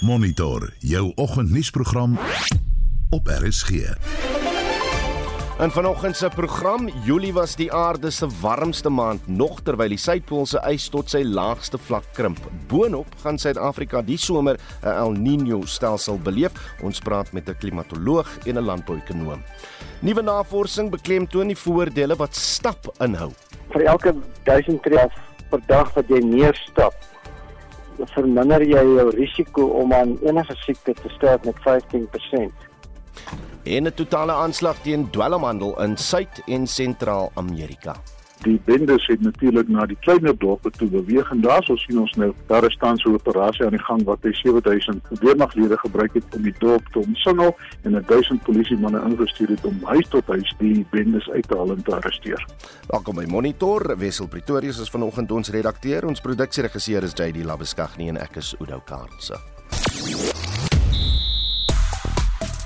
Monitor jou oggendnuusprogram op RSG. En vanoggend se program, Julie was die aarde se warmste maand nog terwyl die suidpoolse ys tot sy laagste vlak krimp. Boonop gaan Suid-Afrika die somer 'n El Niño stelsel beleef. Ons praat met 'n klimatoloog en 'n landbouekonoom. Nuwe navorsing beklemtoon die voordele wat stap inhou. Vir elke 1000 tree per dag wat jy meer stap, verminder jy jou risiko om aan enige siekte te sterf met 15%. En 'n totale aanslag teen dwelmhandel in Suid- en Sentraal-Amerika. Die bendes het natuurlik na die kleiner dorpe toe beweeg en daar sou sien ons nou daar is tans 'n operasie aan die gang wat hy 7000 weermaglede gebruik het om die dorp te omsingel en 1000 polisiemanne ingestuur het om huis tot huis die bendes uit te haal en te arresteer. Welkom by Monitor. Wessel Pretorius is vanoggend ons redakteur. Ons produksieregisseur is JD Labeskagni en ek is Udo Karlse.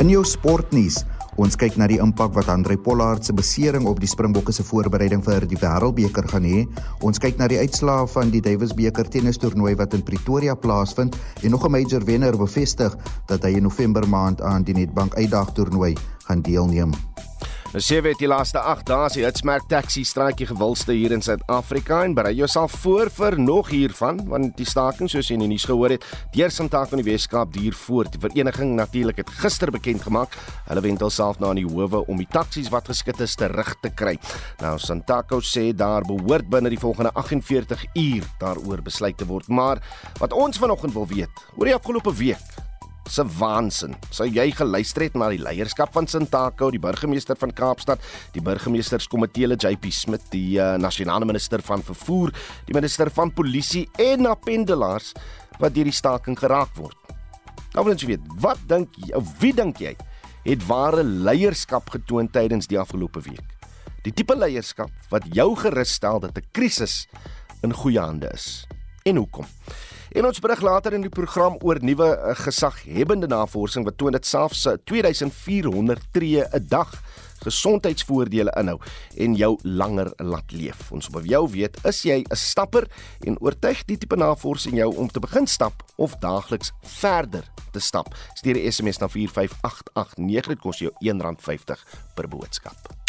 In jou sportnuus, ons kyk na die impak wat Andre Pollard se besering op die Springbokke se voorbereiding vir die Wêreldbeker gaan hê. Ons kyk na die uitslae van die Davis beker tennistoernooi wat in Pretoria plaasvind en nog 'n major wenner bevestig dat hy in November maand aan die Nedbank Uitdag toernooi gaan deelneem. Nou sê weet die laaste 8 dae se Hitsmerk taxi straatjie gewildste hier in Suid-Afrika en berei jouself voor vir nog hiervan want die staking soos jy in die nuus gehoor het, deur Santaco in die Weskaap duur voort. Die vereniging natuurlik het gister bekend gemaak hulle wend hulself na in die howe om die taksies wat geskit is terug te kry. Nou Santaco sê daar behoort binne die volgende 48 uur daaroor besluit te word, maar wat ons vanoggend wil weet, oor die afgelope week se waansin. Sou jy geluister het na die leierskap van Santaco, die burgemeester van Kaapstad, die burgemeesterskomitee le JP Smit, die uh, nasionale minister van vervoer, die minister van polisie en na pendelaars wat deur die staking geraak word. Nou wil ons weet, wat dink jy wie dink jy het ware leierskap getoon tydens die afgelope week? Die tipe leierskap wat jou gerus stel dat 'n krisis in goeie hande is. En hoekom? En ons berig later in die program oor nuwe uh, gesaghebende navorsing wat toon dat selfs 2400 tree 'n dag gesondheidsvoordele inhou en jou langer laat leef. Ons wil jou weet, is jy 'n stapper en oortuig die tipe navorsing jou om te begin stap of daagliks verder te stap? Stuur 'n SMS na 45889, dit kos jou R1.50 per boodskap.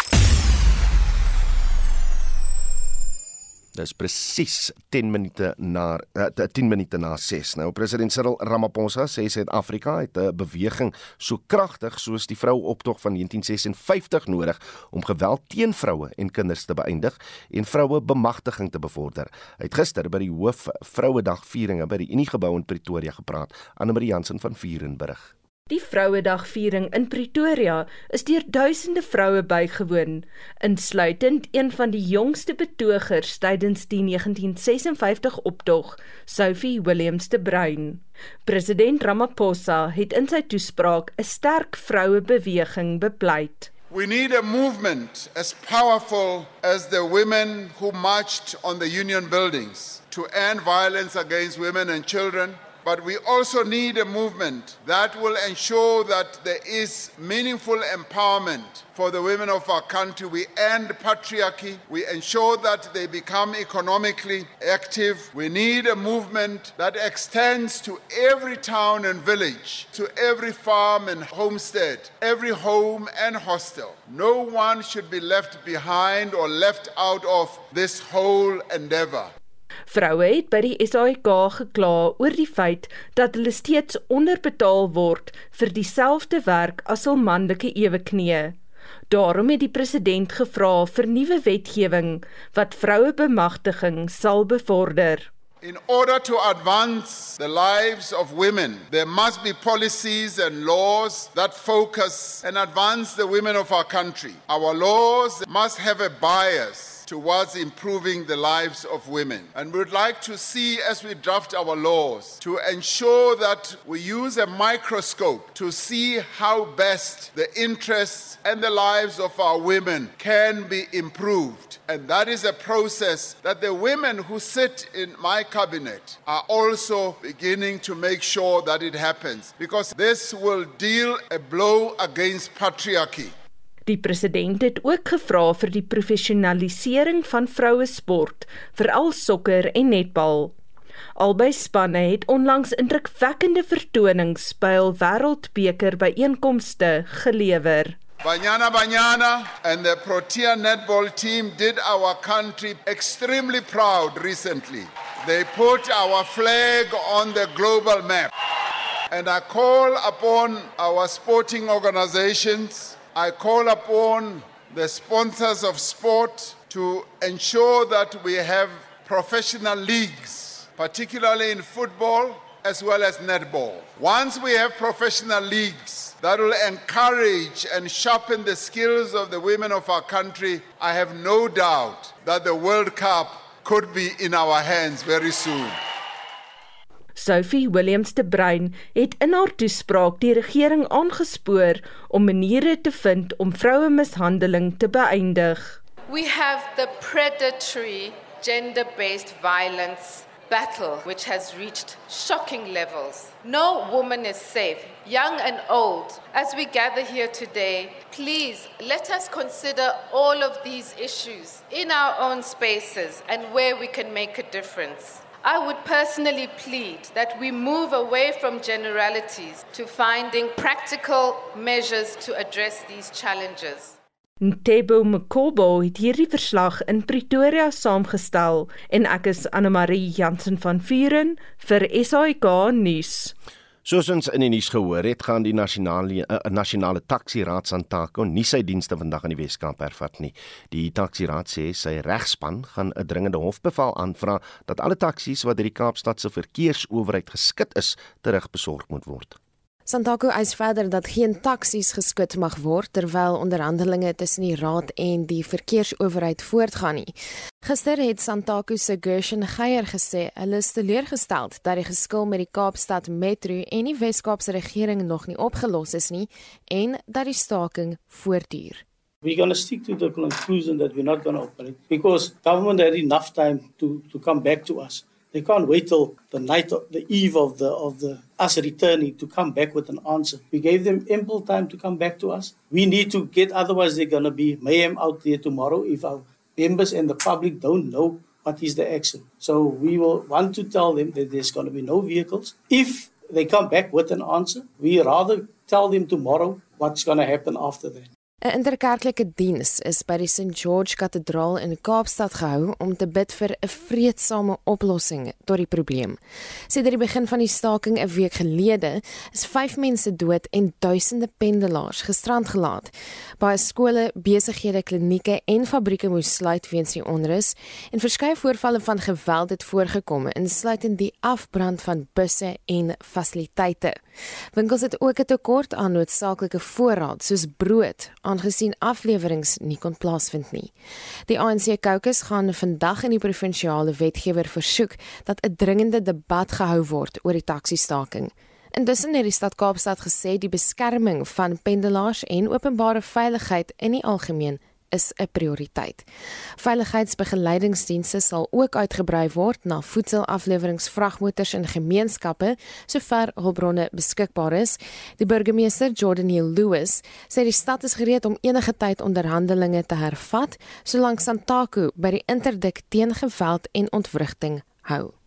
Dis presies 10 minute na uh, 10 minute na 6. Nou president Cyril Ramaphosa sê Suid-Afrika het 'n beweging so kragtig soos die vroueoptog van 1956 nodig om geweld teen vroue en kinders te beëindig en vroue bemagtiging te bevorder. Hy het gister by die hoof Vrouedag vieringe by die Uniegebou in Pretoria gepraat. Anne Marie Jansen van Vierenburg. Die Vrouedagviering in Pretoria is deur duisende vroue bygewoon, insluitend een van die jongste betogers tydens die 1956 optog, Sophie Williams de Bruin. President Ramaphosa het in sy toespraak 'n sterk vrouebeweging bepleit. We need a movement as powerful as the women who marched on the union buildings to end violence against women and children but we also need a movement that will ensure that there is meaningful empowerment for the women of our country. We end patriarchy. We ensure that they become economically active. We need a movement that extends to every town and village, to every farm and homestead, every home and hostel. No one should be left behind or left out of this whole endeavor. Vroue het by die SAIK gekla oor die feit dat hulle steeds onderbetaal word vir dieselfde werk as hul manlike eweknieë. Daarom het die president gevra vir nuwe wetgewing wat vroue bemagtiging sal bevorder. In order to advance the lives of women, there must be policies and laws that focus and advance the women of our country. Our laws must have a bias towards improving the lives of women. And we would like to see, as we draft our laws, to ensure that we use a microscope to see how best the interests and the lives of our women can be improved. And that is a process that the women who sit in my cabinet are also beginning to make sure that it happens because this will deal a blow against patriarchy. Die president het ook gevra vir die professionalisering van vroue sport, veral sokker en netbal. Albei spanne het onlangs indrukwekkende vertonings by hul wêreldbeker byeenkomste gelewer. Banyana Banyana and the Protea netball team did our country extremely proud recently. They put our flag on the global map. And I call upon our sporting organizations, I call upon the sponsors of sport to ensure that we have professional leagues, particularly in football as well as netball. Once we have professional leagues that will encourage and sharpen the skills of the women of our country, I have no doubt that the World Cup could be in our hands very soon. Sophie Williams de Bruin het in haar toespraak die regering aangespoor om maniere te vind om vroue mishandeling te beëindig. We have the predatory gender-based violence battle which has reached shocking levels. No woman is safe, young and old. As we gather here today, please let us consider all of these issues in our own spaces and where we can make a difference. I would personally plead that we move away from generalities to finding practical measures to address these challenges. Ntebo Mkobo het hierdie verslag in Pretoria saamgestel en ek is Anne Marie Jansen van Vuren vir SAK nuus. Soos ons in die nuus gehoor het, gaan die nasionale uh, nasionale taksiraad Santako nie sy dienste vandag in die Weskaap hervat nie. Die taksiraad sê sy regspan gaan 'n dringende hofbevel aanvra dat alle taksies wat deur die Kaapstad se verkeersowerheid geskit is, terugbesorg moet word. Santaco eis verder dat geen taksies geskit mag word terwyl onderhandelinge tussen die raad en die verkeersowerheid voortgaan nie. Gister het Santaco se Gershon Geier gesê hulle is teleurgestel dat die geskil met die Kaapstad Metro en die Wes-Kaapse regering nog nie opgelos is nie en dat die staking voortduur. We're going to stick to the conclusion that we're not going to operate because government had enough time to to come back to us. They can't wait till the night of the eve of the of the us returning to come back with an answer. We gave them ample time to come back to us. We need to get otherwise they're gonna be mayhem out there tomorrow if our members and the public don't know what is the action. So we will want to tell them that there's gonna be no vehicles. If they come back with an answer, we rather tell them tomorrow what's gonna happen after that. 'n Interkerklike diens is by die St George Kathedraal in Kaapstad gehou om te bid vir 'n vredesame oplossing tot die probleem. Sedert die begin van die staking 'n week gelede, is 5 mense dood en duisende pendelaars gestrand gelaat. Baie skole, besighede, klinieke en fabrieke moes sluit weens die onrus en verskeie voorvalle van geweld het voorgekom, insluitend die afbrand van busse en fasiliteite. Winkels het ook 'n tekort aan noodsaaklike voorraad soos brood, aangesien afleweringe nie kon plaasvind nie. Die ANC Caucus gaan vandag in die provinsiale wetgewer versoek dat 'n dringende debat gehou word oor die taksiestaking. Intussen het die stad Kaapstad gesê die beskerming van pendelaars en openbare veiligheid in die algemeen is 'n prioriteit. Veiligheidsbegeleidingsdienste sal ook uitgebrei word na voedselafleweringsvragmotors in gemeenskappe sover hulpbronne beskikbaar is. Die burgemeester Jordan Hill Lewis sê die stad is gereed om enige tyd onderhandelinge te hervat solank Santaku by die interdik teen geweld en ontwrigting hou.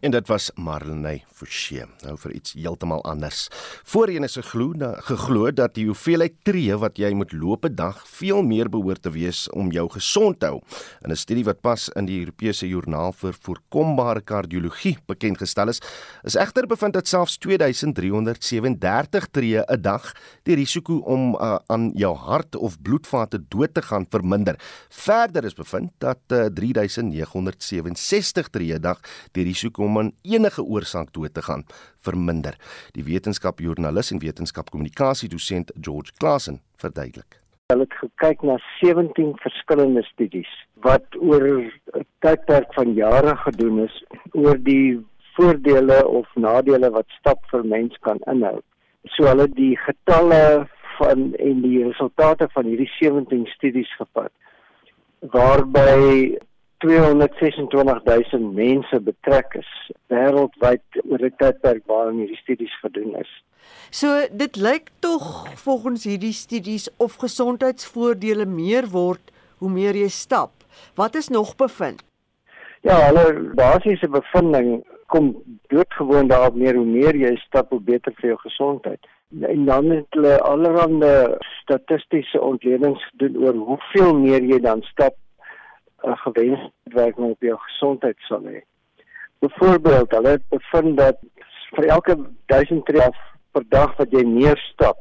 En dit was Marlene Forsie. Nou vir iets heeltemal anders. Voorheen is geglo geglo dat die hoeveelheid tree wat jy moet loop 'n dag veel meer behoort te wees om jou gesond te hou. In 'n studie wat pas in die Europese Joernaal vir Voorkombare Kardiologie bekend gestel is, is egter bevind dat selfs 2337 tree 'n dag die risiko om uh, aan jou hart of bloedvate dood te gaan verminder. Verder is bevind dat uh, 3967 tree 'n dag die risiko risiko om aan enige oorsaak dood te gaan verminder. Die wetenskapjoernalis en wetenskapkommunikasie dosent George Klassen verduidelik. Hulle het gekyk na 17 verskillende studies wat oor 'n tydperk van jare gedoen is oor die voordele of nadele wat stap vir mens kan inhou. So hulle die getalle van en die resultate van hierdie 17 studies gepat waarby 226000 mense betrek is wêreldwyd oor die tydperk waarin hierdie studies gedoen is. So dit lyk tog volgens hierdie studies of gesondheidsvoordele meer word hoe meer jy stap. Wat is nog bevind? Ja, hulle basiese bevinding kom doodgewoon daarop neer hoe meer jy stap hoe beter vir jou gesondheid. En dan het hulle allerlei statistiese ontledings gedoen oor hoeveel meer jy dan stap 'n uh, gewenste werking op jou gesondheid sal hê. Byvoorbeeld, hulle het bevind dat vir elke 1000 tree per dag wat jy meer stap,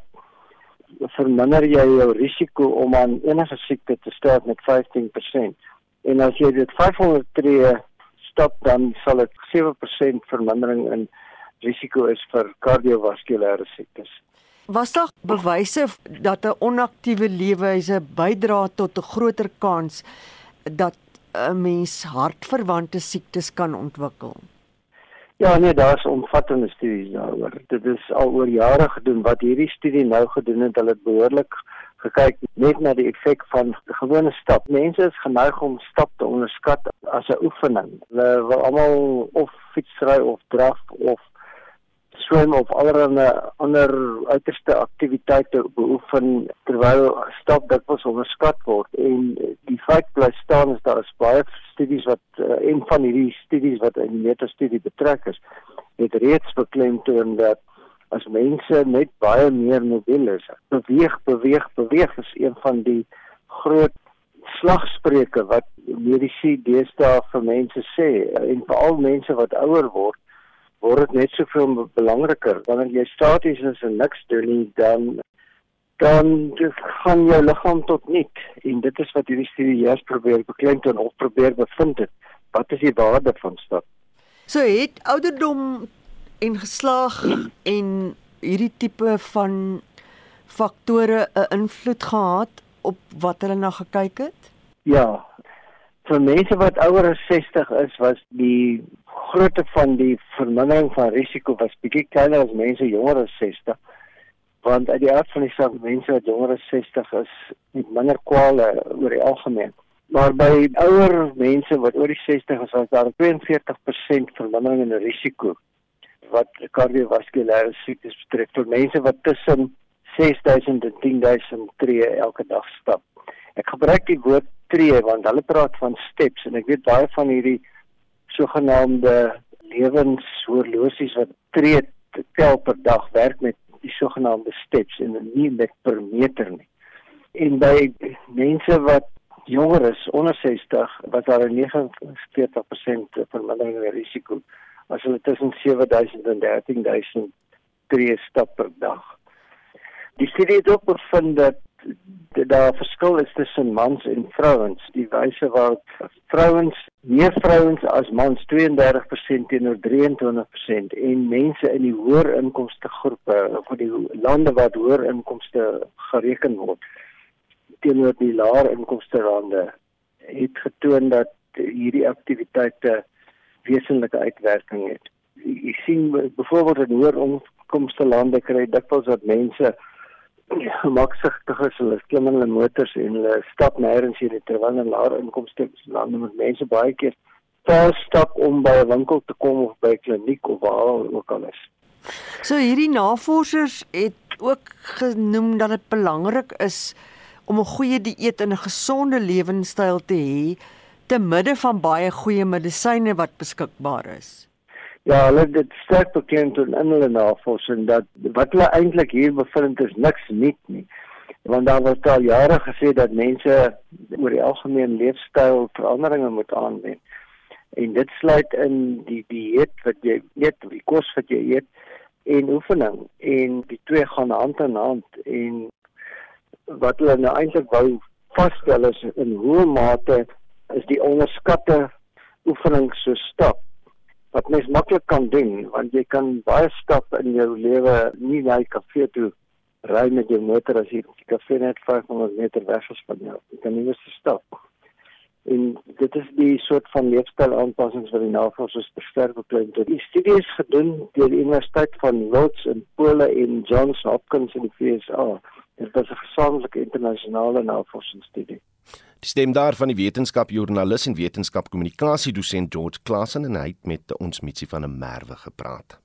verminder jy jou risiko om aan enige siekte te sterf met 15%. En as jy dit 500 tree stap, dan sal dit 7% vermindering in risiko is vir kardiovaskulêre siektes. Was daar bewyse dat 'n onaktiewe leefwyse bydra tot 'n groter kans dat 'n mens hartverwante siektes kan ontwikkel? Ja, nee, daar's omvattende studies daaroor. Dit is al oor jare gedoen wat hierdie studie nou gedoen het. Hulle het behoorlik gekyk net na die effek van gewone stap. Mense is geneig om stap te onderskat as 'n oefening. Hulle wil almal of fietsry of draf of swem of allerlei ander uiterste aktiwiteite beoefen terwyl stap dikwels onderskat word en die feit bly staan is daar is baie studies wat uh, een van hierdie studies wat in die meta-studie betrek is het reeds beklemtoon dat as mense net baie meer mobiel is beweeg beweeg beweeg is een van die groot slagspreuke wat mediese deesdae vir mense sê en veral mense wat ouer word word dit net soveel belangriker. Wanneer jy staties is en niks doen nie, dan dan gaan jou liggaam tot nik en dit is wat hierdie studie juis probeer beklemtoon of probeer bevind het. Wat is die waarde van stap? So het ouderdom en geslag en hierdie tipe van faktore 'n invloed gehad op wat hulle na gekyk het? Ja. Vir mense wat ouer as 60 is, was die grootte van die vermindering van risiko was bietjie kleiner as mense jonger as 60 want uit die aard van die saak mense wat jonger as 60 is met minder kwale oor die algemeen. Maar by ouer mense wat oor die 60 is was daar 42% vermindering in risiko wat kardiovaskulêre siektes betref vir mense wat tussen 6000 en 10000 tree elke dag stap. Ek gebruik die woord tree want hulle praat van steps en ek weet baie van hierdie sogenaamde lewenshorlosies wat tree tel per dag werk met die sogenaamde steps en nie met per meter nie. En by mense wat jonger is, onder 60, was daar 'n 49% vermindering in risiko as hulle tussen 7000 en 13000 tree stap per dag. Die studie het ook bevind dat daar verskil is tussen mans en vrouens. Die wyse waar vrouens meer vrouens as mans 32% teenoor 23% en mense in die hoër inkomste groepe of die lande wat hoër inkomste gereken word teenoor die laer inkomste lande het getoon dat hierdie aktiwiteite wesenlike uitwerking het. Jy sien byvoorbeeld in hoër inkomste lande kry dikwels dat mense gemaksigtig is hulle klim in hulle motors en hulle stap nêrens hier terwyl in laer inkomste lande met mense baie keer ver stap om by 'n winkel te kom of by 'n kliniek of waar ook al is. So hierdie navorsers het ook genoem dat dit belangrik is om 'n goeie dieet en 'n gesonde lewenstyl te hê te midde van baie goeie medisyne wat beskikbaar is. Ja, hulle het dit sterk bekend in hulle navorsing dat wat hulle eintlik hier bevind is niks nuut nie. Want daar was al jare gesê dat mense oor die algemeen leefstyl veranderinge moet aanwend. En dit sluit in die dieet wat jy eet, die kos wat jy eet en oefening en die twee gaan hand aan hand en wat hulle nou eintlik wou vasstel is in hoe mate is die onderskatte oefening so stap wat mens maklik kan doen want jy kan baie stap in jou lewe nie na die kafee toe ry met jou motor as jy die kafee net 500 meter weg is van jou. Jy kan nie meer stap. En dit is die soort van leefstyl aanpassings wat die navorsers versterk beklein het die studie is gedoen deur die universiteit van Lodz in Pole en Johns Hopkins in die VSA dit was 'n gesamentlike internasionale navorsingsstudie Die stem daar van die wetenskapjoernalis en wetenskapkommunikasie dosent George Klassen en hy het met ons Mitsi van 'n Merwe gepraat.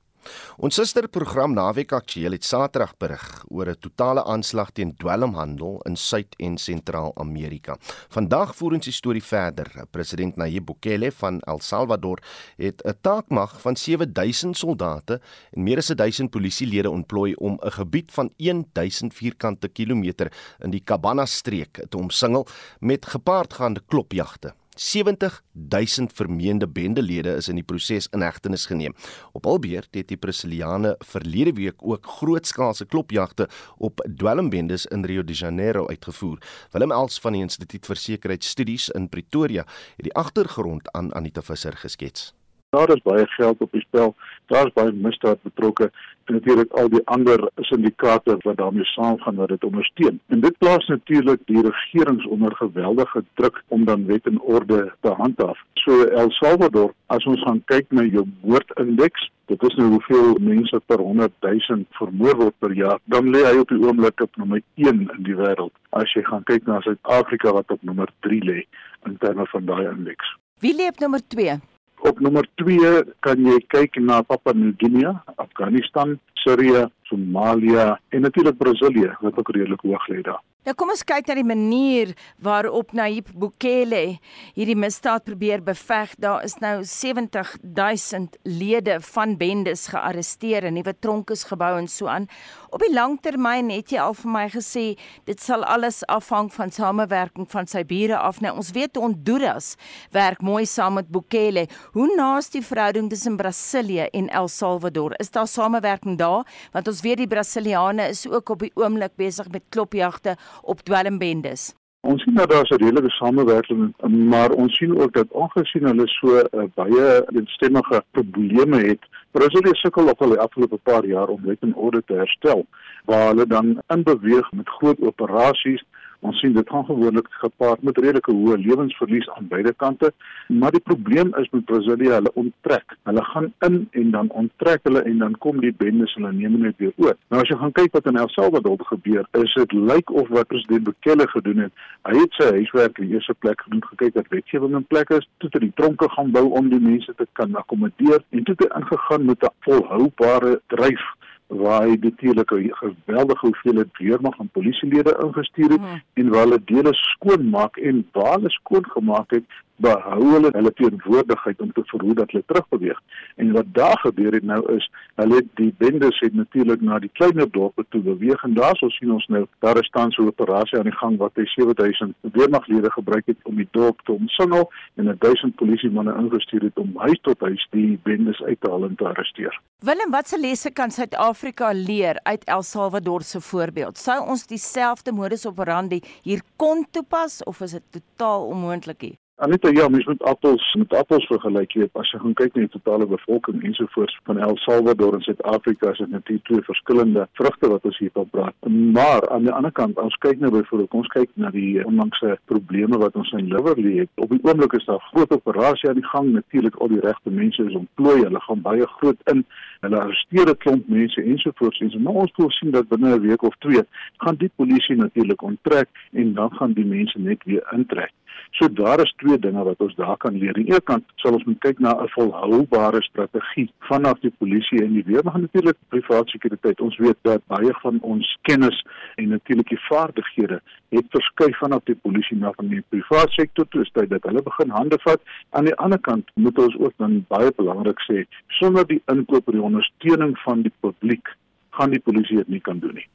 Ons susterprogram Naweek Aktueel het Saterdag berig oor 'n totale aanslag teen dwelmhandel in Suid- en Sentraal-Amerika. Vandag voer ons die storie verder. President Nayib Bukele van El Salvador het 'n taakmag van 7000 soldate en meer as 1000 polisielede ontplooi om 'n gebied van 1000 vierkante kilometer in die Cabana-streek te omsingel met gepaardgaande klopjagte. 70000 vermeende bendelede is in die proses in hegtenis geneem. Op albeer het die Brasiliane verlede week ook grootskaalse klopjagte op dwelmbendes in Rio de Janeiro uitgevoer. Willem Els van die Instituut vir Sekuriteitsstudies in Pretoria het die agtergrond aan Anita Visser geskets. Daar is baie geld op die spel. Daar is baie misdaad betrokke en natuurlik al die ander syndikaate wat daarmee saamgaan wat dit ondersteun. En dit plaas natuurlik die regerings onder geweldige druk om dan wet en orde te handhaaf. So El Salvador, as ons gaan kyk na jou moordindeks, dit is nou hoeveel mense per 100 000 vermoor word per jaar, dan lê hy op die oomblik op nommer 1 in die wêreld. As jy gaan kyk na Suid-Afrika wat op nommer 3 lê in terme van daai indeks. Wie lê op nommer 2? Op nommer 2 kan jy kyk na Papua New Guinea, Afghanistan, Sirië, Somalië en natuurlik Brasilië wat ook redelik hoog lê daar. Nou kom ons kyk na die manier waarop Nayib Bukele hierdie misdaad probeer beveg. Daar is nou 70000 lede van bendes gearresteer en nuwe tronke is gebou en so aan. Op die langtermyn het jy al vir my gesê dit sal alles afhang van samewerking van sy bure af. Nou ons weet Honduras werk mooi saam met Bukele. Hoe naas die verhouding tussen Brasilië en El Salvador? Is daar samewerking daar? Want ons weet die Brasiliane is ook op die oomblik besig met klopjagte op dwelmbendes. Ons sien dat daar 'n redelike samewerking, maar ons sien ook dat aangesien hulle so uh, baie eensstemmige probleme het, Brasilië sukkel op al die afgelope paar jaar om wet en orde te herstel, waar hulle dan inbeweeg met groot operasies Ons sien dit gaan gewoonlik gepaard met redelike hoë lewensverlies aan beide kante, maar die probleem is met Brasilia, hulle onttrek. Hulle gaan in en dan onttrek hulle en dan kom die bendes hulle neem net weer oor. Nou as jy gaan kyk wat in El Salvador gebeur, is dit lyk of wat president Bukele gedoen het. Hy het sy huiswerk in die eerste plek gedoen, gekyk wat wetgewing in plek is, toe het hy die tronke gaan bou om die mense te kan akkommodeer en toe het hy ingegaan met 'n volhoubare dryf waar hy natuurlik 'n geweldige hoeveelheid weermag en polisielede ingestuur het hmm. en waar hulle dele skoon maak en waar hulle skoon gemaak het behou hulle hulle teenwoordigheid om te verhoed dat hulle terugbeweeg. En wat daar gebeur het nou is, hulle die bendes het natuurlik na die kleiner dorpe toe beweeg en daar sou sien ons nou daar is tans 'n operasie aan die gang wat hy 7000 weermaglede gebruik het om die dorp te omsingel en 1000 polisiemanne ingestuur het om huis tot huis die bendes uit te haal en te arresteer. Willem, watse lesse kan Suid-Afrika leer uit El Salvador se voorbeeld? Sou ons dieselfde modus operandi hier kon toepas of is dit totaal onmoontlik? Anita, ja, mens moet appels met appels vergelyk hier. As jy gaan kyk na die totale bevolking ensovoorts van El Salvador en Suid-Afrika, is dit natuurlik twee verskillende vrugte wat ons hier op praat. Maar aan die ander kant, as kyk nou byvoorbeeld, ons kyk na die onlangse probleme wat ons in Liverpool het. Op die oomblik is daar groot operasie aan die gang. Natuurlik al die regte mense is ontplooi. Hulle gaan baie groot in. Hulle arresteer 'n klomp mense ensovoorts. En so, maar ons voorsien dat binne 'n week of twee gaan die polisie natuurlik onttrek en dan gaan die mense net weer intrek. So daar is twee dinge wat ons daar kan leer. Aan die een kant sal ons moet kyk na 'n volhoubare strategie vanaf die polisie en die weermag natuurlik private sekuriteit. Ons weet dat baie van ons kennis en natuurlik die vaardighede het verskuif vanaf die polisie na van die private sektor toe. Dit dat hulle begin hande vat. Aan die ander kant moet ons ook dan baie belangrik sê sonder die inkoop en die ondersteuning van die publiek gaan die polisie dit nie kan doen nie.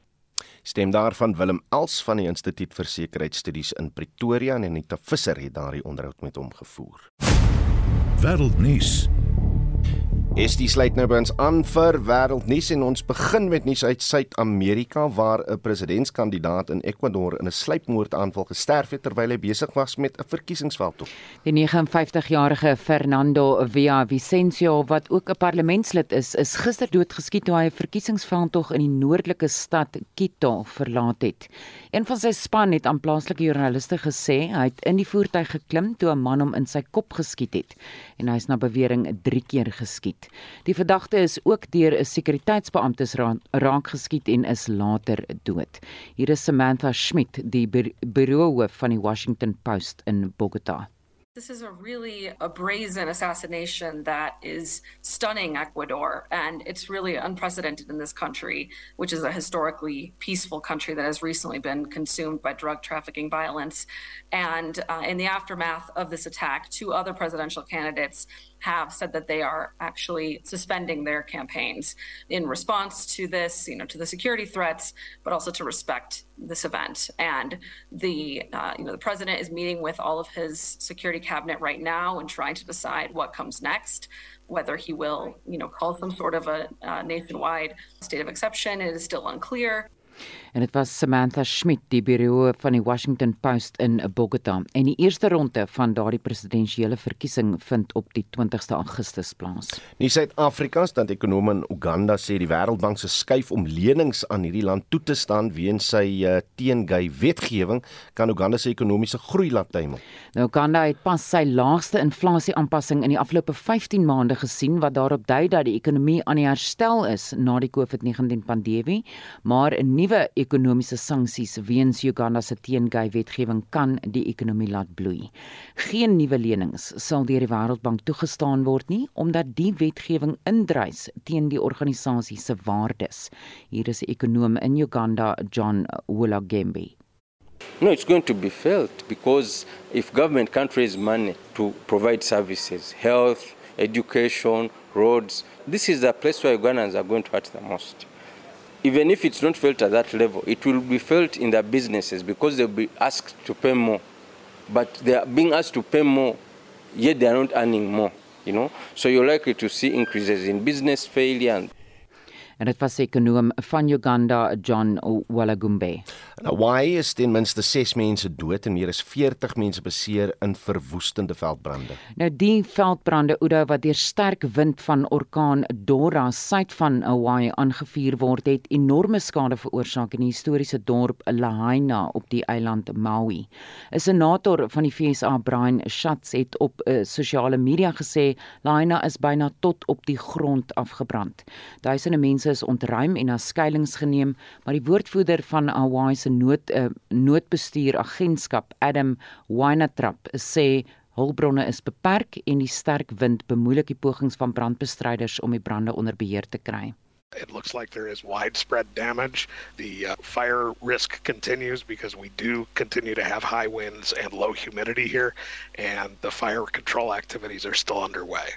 Stem daarvan Willem Els van die Instituut vir Sekuriteitsstudies in Pretoria en Anita Visser het daardie onderhoud met hom gevoer. Wêreldnuus. Is die sluit nou by ons aan vir wêreldnuus en ons begin met nuus uit Suid-Amerika waar 'n presidentskandidaat in Ecuador in 'n sluipmoordaanval gesterf het terwyl hy besig was met 'n verkiesingsveldtog. Die 59-jarige Fernando Villavicencio wat ook 'n parlementslid is, is gister doodgeskiet toe hy 'n verkiesingsveldtog in die noordelike stad Quito verlaat het. Een van sy span het aan plaaslike joernaliste gesê hy het in die voertuig geklim toe 'n man hom in sy kop geskiet het en hy is na bewering 3 keer geskiet. Die verdagte is ook deur 'n sekuriteitsbeampte raak geskiet en is later dood. Hier is Samantha Schmidt, die bureauhoof van die Washington Post in Bogota. This is a really a brazen assassination that is stunning Ecuador, and it's really unprecedented in this country, which is a historically peaceful country that has recently been consumed by drug trafficking violence. And uh, in the aftermath of this attack, two other presidential candidates have said that they are actually suspending their campaigns in response to this, you know, to the security threats, but also to respect this event. And the, uh, you know, the president is meeting with all of his security cabinet right now and trying to decide what comes next. Whether he will, you know, call some sort of a uh, nationwide state of exception, it is still unclear. En dit was Samantha Schmidt die bureau van die Washington Post in Bogota en die eerste ronde van daardie presidensiële verkiesing vind op die 20ste Augustus plaas. Nie Suid-Afrika se dan ekonome in Uganda sê die Wêreldbank se skuif om lenings aan hierdie land toe te staan weens sy uh, teengay wetgewing kan Uganda se ekonomiese groei laat tuimel. Nou Uganda het pas sy laagste inflasie aanpassing in die afgelope 15 maande gesien wat daarop dui dat die ekonomie aan die herstel is na die COVID-19 pandemie, maar 'n nuwe ekonomiese sanksies weens Uganda se teengay wetgewing kan die ekonomie laat bloei. Geen nuwe lenings sal deur die Wêreldbank toegestaan word nie omdat die wetgewing indrys teen die organisasie se waardes. Hier is 'n ekonom in Uganda, John Wolagembe. No, it's going to be felt because if government can't raise money to provide services, health, education, roads, this is the place where Ugandans are going to hurt the most. Even if it's not felt at that level, it will be felt in their businesses because they'll be asked to pay more. But they are being asked to pay more, yet they are not earning more. You know, so you're likely to see increases in business failure. En dit was ekonom van Uganda John Walagumbe. In Hawaii is ten minste 6 mense dood en meer as 40 mense beseer in verwoestende veldbrande. Nou die veldbrande Oudo wat deur sterk wind van orkaan Dora suid van Hawaii aangevuur word het enorme skade veroorsaak in die historiese dorp Lahaina op die eiland Maui. 'n Senator van die FSA Brian Schatz het op 'n uh, eh, sosiale media gesê Lahaina is byna tot op die grond afgebrand. Duisende mense is ontruim en na skuilings geneem, maar die woordvoerder van Hawaii se nood uh, noodbestuuragentskap Adam Winatrap sê hulpbronne is beperk en die sterk wind bemoeilik die pogings van brandbestryders om die brande onder beheer te kry. It looks like there is widespread damage. The uh, fire risk continues because we do continue to have high winds and low humidity here, and the fire control activities are still underway.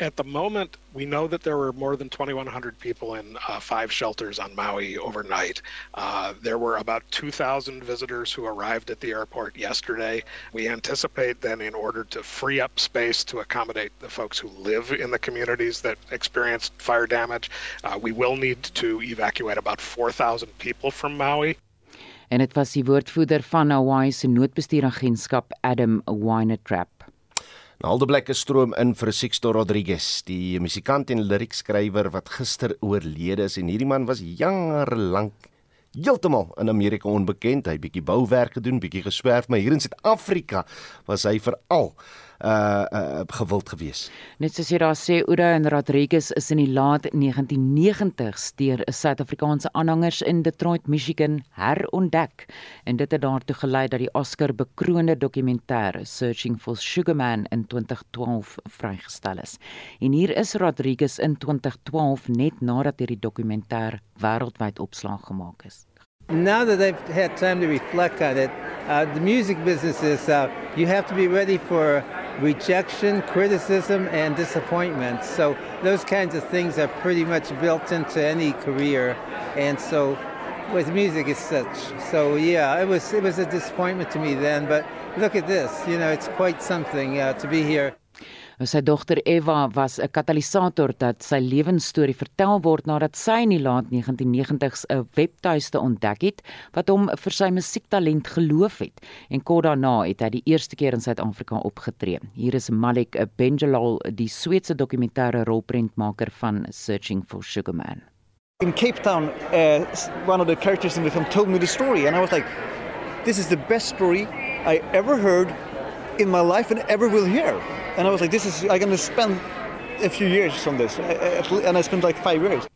At the moment, we know that there were more than 2,100 people in uh, five shelters on Maui overnight. Uh, there were about 2,000 visitors who arrived at the airport yesterday. We anticipate then, in order to free up space to accommodate the folks who live in the communities that experienced fire damage, uh, we will need to evacuate about 4,000 people from Maui. En dit was die woordvoerder van Hawaii se noodbestuuragentskap Adam Winetrap. Alde Blekke stroom in vir Sixto Rodriguez, die musikant en liriekskrywer wat gister oorlede is en hierdie man was jare lank heeltemal in Amerika onbekend. Hy bietjie bouwerk gedoen, bietjie geswerf, maar hier in Suid-Afrika was hy veral uh uh gewild gewees. Net soos jy daar sê Oudo en Rodriguez is in die laat 1990s deur 'n Suid-Afrikaanse aanhangers in Detroit, Michigan herontdek en dit het daartoe gelei dat die Oscar bekroonde dokumentêr Searching for Sugar Man in 2012 vrygestel is. En hier is Rodriguez in 2012 net nadat hierdie dokumentêr wêreldwyd opslag gemaak is. Now that I've had time to reflect on it, uh, the music business is uh, you have to be ready for rejection, criticism, and disappointment. So those kinds of things are pretty much built into any career, and so with music it's such. So yeah, it was it was a disappointment to me then, but look at this. You know, it's quite something uh, to be here. Sy dogter Eva was 'n katalisator dat sy lewensstorie vertel word nadat sy in die laat 1990s 'n webtuiste ontdek het wat hom vir sy musiektalent geloof het en kort daarna het hy die eerste keer in Suid-Afrika opgetree. Hier is Malik Benjalal, die Sweedse dokumentêre rolprentmaker van Searching for Sugar Man. In Cape Town, uh, one of the characters in the film told me the story and I was like this is the best story I ever heard in my life and ever will hear. And I was like, this is, I'm going to spend a few years on this. And I spent like five years.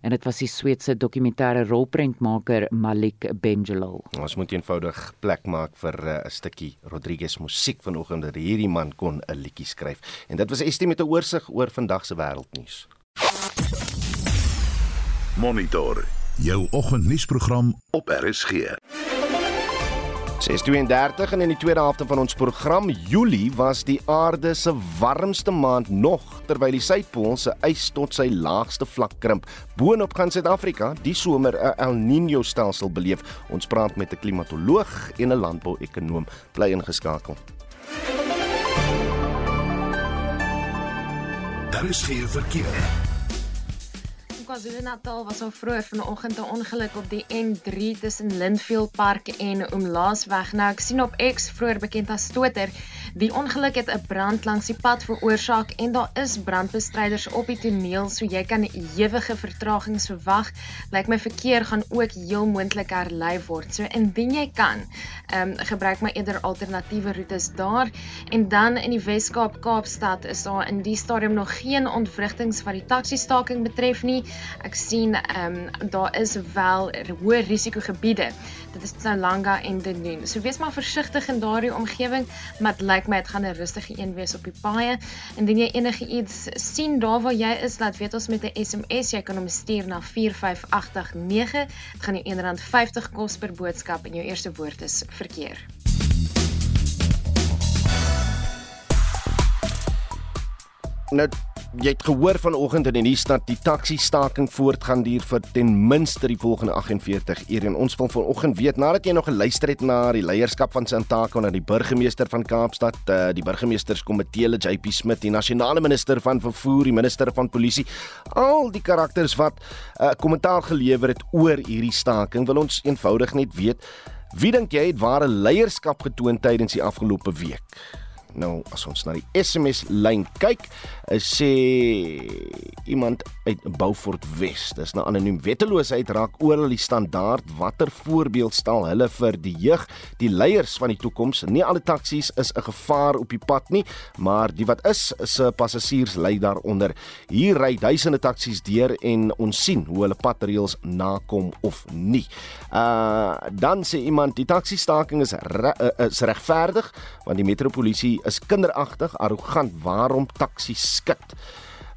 En dit was die Sweedse dokumentêre rolprentmaker Malik Bengelo. Ons moet eenvoudig plek maak vir eh, 'n uh, stukkie Rodriguez musiek vanoggend dat hierdie man kon 'n liedjie skryf. En dit was Estie met 'n oorsig oor vandag se wêreldnuus. Monitor jou oggendnuusprogram op RSG. 6:32 en in die tweede helfte van ons program Julie was die aarde se warmste maand nog terwyl die suidpool se ys tot sy laagste vlak krimp. Boonop gaan Suid-Afrika die somer 'n El Niño stelsel beleef. Ons praat met 'n klimatoloog en 'n landbouekonoom. Bly ingeskakel. Daar is geen verkeer. KwaZulu-Natal was al vroeër vanoggend 'n ongeluk op die N3 tussen Lindfield Park en Oomlaasweg. Nou ek sien op X vroeër bekend as Twitter, die ongeluk het 'n brand langs die pad veroorsaak en daar is brandbestryders op die toneel, so jy kan ewige vertragings verwag. Lyk my verkeer gaan ook heel moontlik herlei word. So indien jy kan, ehm um, gebruik maar eerder alternatiewe roetes daar en dan in die Wes-Kaap Kaapstad is daar in die stadium nog geen ontwrigtings wat die taxi staking betref nie. Ek sien ehm um, daar is wel hoë risiko gebiede. Dit is Tsalanga en Dunedin. So wees maar versigtig in daardie omgewing, maar dit lyk my dit gaan 'n rustige een wees op die paaie. Indien jy enige iets sien daar waar jy is, laat weet ons met 'n SMS. Jy kan hom stuur na 45889. Dit gaan jou R1.50 kos per boodskap en jou eerste woord is verkeer. Nou jy het gehoor vanoggend in die nuus dat die taxi staking voortgaan duur vir ten minste die volgende 48 ure en ons wil vanoggend weet nadat jy nog geluister het na die leierskap van Santako na die burgemeester van Kaapstad, uh, die burgemeesterskomitee JP Smit, die nasionale minister van vervoer, die minister van polisie, al die karakters wat 'n uh, kommentaar gelewer het oor hierdie staking, wil ons eenvoudig net weet wie dink jy het ware leierskap getoon tydens die afgelope week? Nou as ons na die SMS lyn kyk, sê iemand uit Beaufort Wes. Dis nou anoniem wetteloosheid raak oral die standaard. Watter voorbeeld stel hulle vir die jeug, die leiers van die toekoms? Nie alle taksies is 'n gevaar op die pad nie, maar die wat is, se passasiers ly daaronder. Hier ry duisende taksies deur en ons sien hoe hulle padreëls nakom of nie. Uh dan sê iemand die taksi staking is re, uh, is regverdig want die metropolisie is kinderagtig, arrogant. Waarom taksi skit?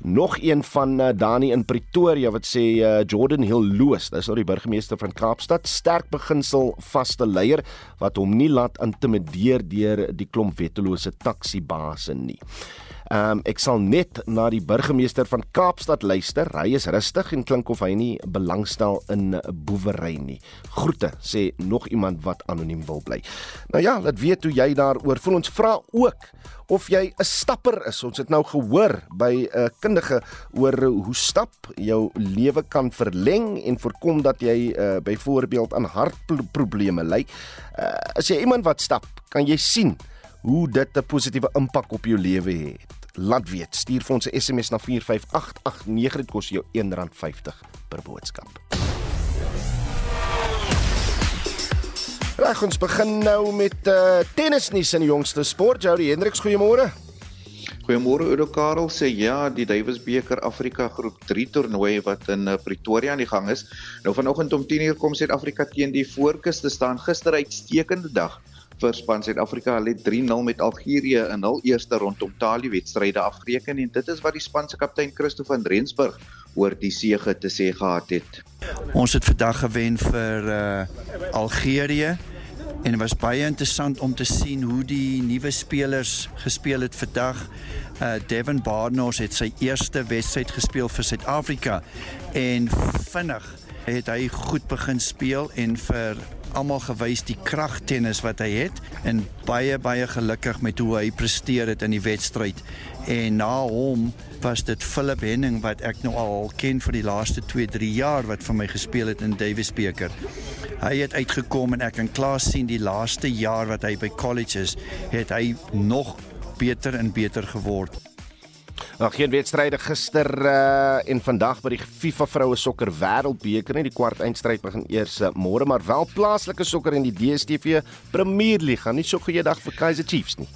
Nog een van uh, Dani in Pretoria wat sê uh, Jordan Hill Loos, dis nou die burgemeester van Kaapstad, sterk beginsel vaste leier wat hom nie laat intimideer deur die klomp wettelose taksibase nie. Ehm um, ek sal net na die burgemeester van Kaapstad luister. Hy is rustig en klink of hy nie belangstel in boewery nie. Groete sê nog iemand wat anoniem wil bly. Nou ja, laat weet hoe jy daaroor voel. Ons vra ook of jy 'n stapper is. Ons het nou gehoor by 'n kundige oor hoe stap jou lewe kan verleng en voorkom dat jy uh, byvoorbeeld aan hartprobleme ly. Uh, as jy iemand wat stap, kan jy sien hoe dit 'n positiewe impak op jou lewe het. Laat weet, stuur vir ons 'n SMS na 45889 dit kos jou R1.50 per boodskap. Reg ons begin nou met uh, tennisnuus in die jongste sport. Jody Hendriks, goeiemôre. Goeiemôre Oudo Karel sê ja, die Davis beker Afrika groep 3 toernooi wat in uh, Pretoria aan die gang is. Nou vanoggend om 10:00 kom Suid-Afrika teen die voorkus te staan. Gister uitstekende dag vir span Suid-Afrika. Hulle het 3-0 met Algerië in hul eerste rondom talie wedstryde afgereken en dit is wat die span se kaptein Christo van Rensburg oor die sege te sê gehad het. Ons het vandag gewen vir uh, Algerië en dit was baie interessant om te sien hoe die nuwe spelers gespeel het vandag. Uh, Devin Barnos het sy eerste wedstryd gespeel vir Suid-Afrika en vinnig het hy goed begin speel en vir almal gewys die kragtennis wat hy het en baie baie gelukkig met hoe hy presteer het in die wedstryd. En na hom was dit Philip Henning wat ek nou al ken vir die laaste 2-3 jaar wat vir my gespeel het in Davis beker. Hy het uitgekom en ek kan klaar sien die laaste jaar wat hy by college is, het hy nog beter en beter geword. Nog geen wedstryde gister uh, en vandag by die FIFA vroue sokker wêreldbeker nie. Die kwart eindstryd begin eers uh, môre, maar wel plaaslike sokker in die DStv Premier. Gaan nie so goeie dag vir Kaizer Chiefs nie.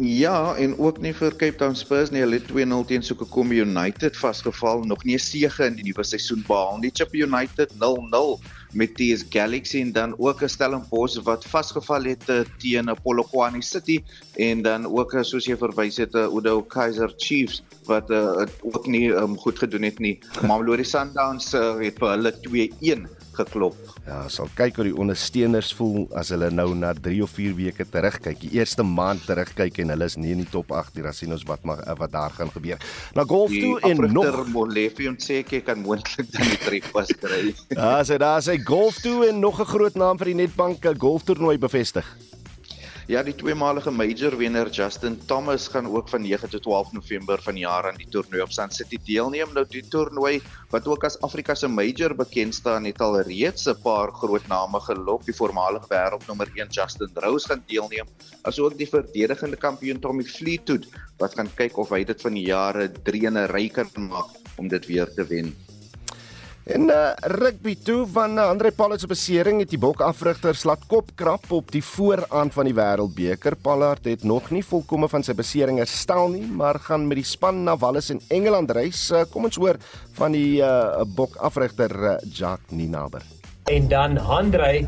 Ja, en ook nie vir Cape Town Spurs nie. Hulle het 2-0 teen Sokokombe United vasgeval, nog nie 'n sege in die nuwe seisoen behaal nie. Chip United 0-0 met TS Galaxy en dan ook 'n Stellenbosch wat vasgeval het uh, teen Polokwane City en dan ook uh, soos jy verwys het uh, Udo Kaiser Chiefs wat uh, ook nie um, goed gedoen het nie. Mamelodi Sundowns uh, het vir hulle 2-1 geklop. Ja, sal kyk hoe die ondersteuners voel as hulle nou na 3 of 4 weke terugkyk. Die eerste maand terugkyk en hulle is nie in die top 8 nie. Dan sien ons wat mag wat daar gaan gebeur. Na golf die toe en nog Molefe en sê ek kan moontlik dan die trip pas kry. ja, so daar sê golf toe en nog 'n groot naam vir die Netbank golftoernooi bevestig. Ja, die tweemalige major wenner Justin Thomas gaan ook van 9 tot 12 November van die jaar aan die toernooi op Sand City deelneem. Nou die toernooi wat ook as Afrika se major bekend staan, het al reeds 'n paar groot name gelok. Die voormalige wêreldnommer 1 Justin Rose gaan deelneem, asook die verdedigende kampioen Tommy Fleetwood wat gaan kyk of hy dit van die jare 3 in 'n ry kan maak om dit weer te wen. En uh, rugby toe van uh, Andre Pollard se besering het die bokafrigters laat kop krap op die vooraan van die Wêreldbeker. Pollard het nog nie volkome van sy besering herstel nie, maar gaan met die span na Wallis en Engeland reis. Uh, kom ons hoor van die uh, bokafrigter uh, Jacques Ninaber. En dan Andre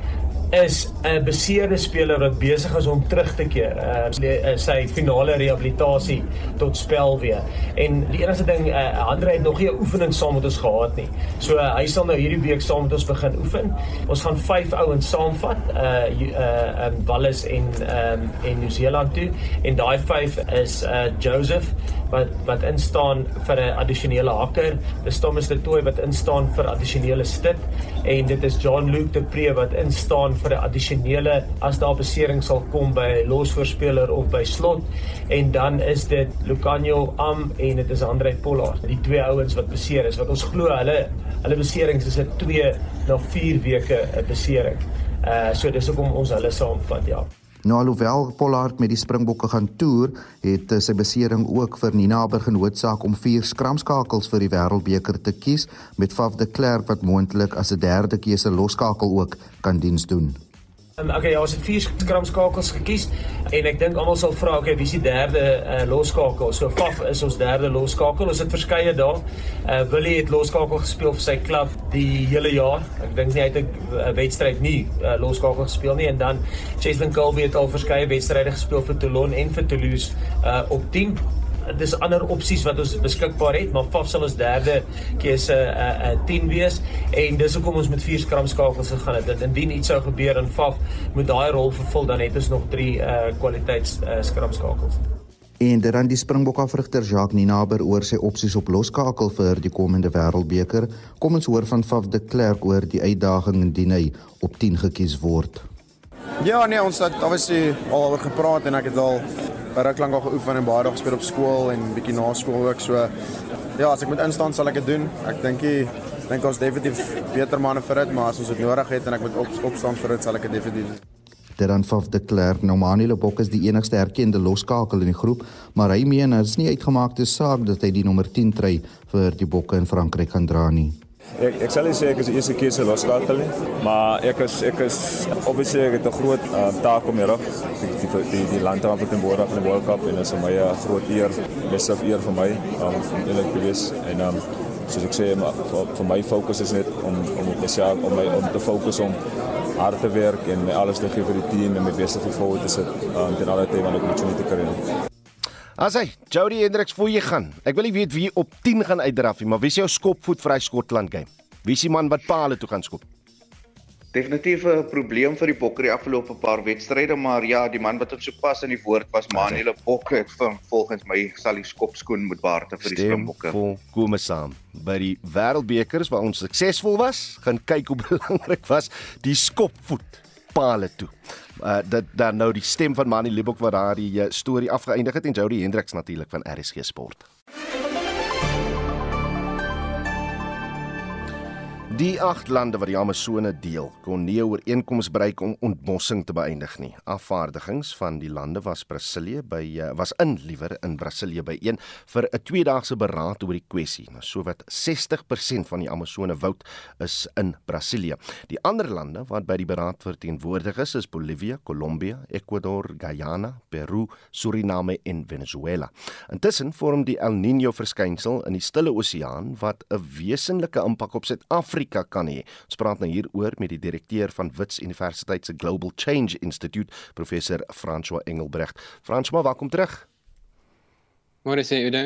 is 'n beseerde speler wat besig is om terug te keer. Uh sy finale rehabilitasie tot spel weer. En die enigste ding uh, Andre het nog nie 'n oefening saam met ons gehad nie. So uh, hy sal nou hierdie week saam met ons begin oefen. Ons gaan vyf ouens saamvat uh uh um, Wallis en um en Nieu-Seeland toe en daai vyf is uh Joseph wat wat instaan vir 'n addisionele hakker, dis Thomas de Tooy wat instaan vir addisionele stit en dit is John Luke de Pre wat instaan vir 'n addisionele as daar besering sal kom by losvoorspeler of by slot en dan is dit Lucanio Am en dit is Andre Pollard die twee ouens wat beseer is wat ons glo hulle hulle beserings is 'n 2 na 4 weke 'n besering. Uh so dis hoekom ons hulle saamvat ja. Nou alhoewel Pollard met die Springbokke gaan toer, het sy besering ook vir Nina Berg genoodsaak om vier skramskakels vir die Wêreldbeker te kies met Faf de Klerk wat moontlik as 'n derde keuse losskakel ook kan diens doen. Um, okay, ja, ons het vier skramskakels gekies en ek dink almal sal vra, okay, wie is die derde uh, losskakel? So Faf is ons derde losskakel. Ons het verskeie dae. Uh Willie het losskakel gespeel vir sy klub die hele jaar. Ek dink nie hy het 'n uh, wedstryd nie uh, losskakel gespeel nie en dan Cheslin Colby het al verskeie wedstryde gespeel vir Toulon en vir Toulouse uh op 10 dis ander opsies wat ons beskikbaar het, maar Faf sal ons derde keuse 'n uh, uh, 10 wees en dis hoekom ons met vier skramskakels gegaan het. Indien iets sou gebeur en Faf moet daai rol vervul, dan het ons nog 3 uh, kwaliteits uh, skramskakels. En dan die Springbok afrigter Jacques Ninaber oor sy opsies op loskakel vir die komende Wêreldbeker. Kom ons hoor van Faf de Klerk oor die uitdaging indien hy op 10 gekies word. Ja, nee, ons het obviously al oor gepraat en ek het al ruk lank al geoefen en baie dae gespeel op skool en bietjie na skool ook. So ja, as ek moet instaan sal ek dit doen. Ek dink ek dink ons definitief beter manne vir dit, maar as ons dit nodig het en ek moet op, opstaan vir dit sal ek dit definitief doen. Terran van de Klerk, nou Manuel Bok is die enigste erkende loskakel in die groep, maar hy meen dit is nie uitgemaakte saak dat hy die nommer 10 trui vir die Bokke in Frankryk kan dra nie. Ek ek sal sê ek is die eerste keuse loskakel nie, maar ek is ek is obviously ek het 'n groot uh, taak om hierop die die die, die land te verteenwoordig in die World Cup en dit is vir 'n groot eer, besef eer vir my um, om eerlik te wees en um, soos ek sê maar vir, vir my fokus is net om om op myself om my om te fokus om hard te werk en my alles te gee vir die team en my beste voor te sit um, ten alle tye wanneer ek opportunity kry. As hy Jody Hendricks voor jy gaan. Ek wil nie weet wie op 10 gaan uitdraf nie, maar wie is jou skopvoet vir hy Skotland game? Wie is die man wat paale toe gaan skop? Definitief 'n probleem vir die Bokke die afgelope paar wedstryde, maar ja, die man wat op so pas in die woord was Manuel Bokke het volgens my sal die skopskoen moet baarte vir die Springbokke. Vol kom saam. By die Wêreldbekers waar ons suksesvol was, gaan kyk hoe belangrik was die skopvoet paale toe uh, dat dan nou die stem van Manny Libok wat daardie uh, storie afgeëindig het en Jody Hendricks natuurlik van RSG Sport. Die 8 lande wat die Amazone deel, kon nie 'n ooreenkoms bereik om ontbossing te beëindig nie. Afvaardigings van die lande was Brasilië by eh, was in liewer in Brasilië by een vir 'n tweedaagse beraad oor die kwessie. Nou sowat 60% van die Amazone woud is in Brasilië. Die ander lande wat by die beraad verteenwoordig is, is Bolivia, Kolombia, Ecuador, Guyana, Peru, Suriname en Venezuela. Intussen vorm die El Niño verskynsel in die Stille Oseaan wat 'n wesenlike impak op Suid-Afrika Afrika kan hê. Ons praat nou hieroor met die direkteur van Wits Universiteit se Global Change Institute, professor François Engelbrecht. François, welkom terug. Môre sê Udo.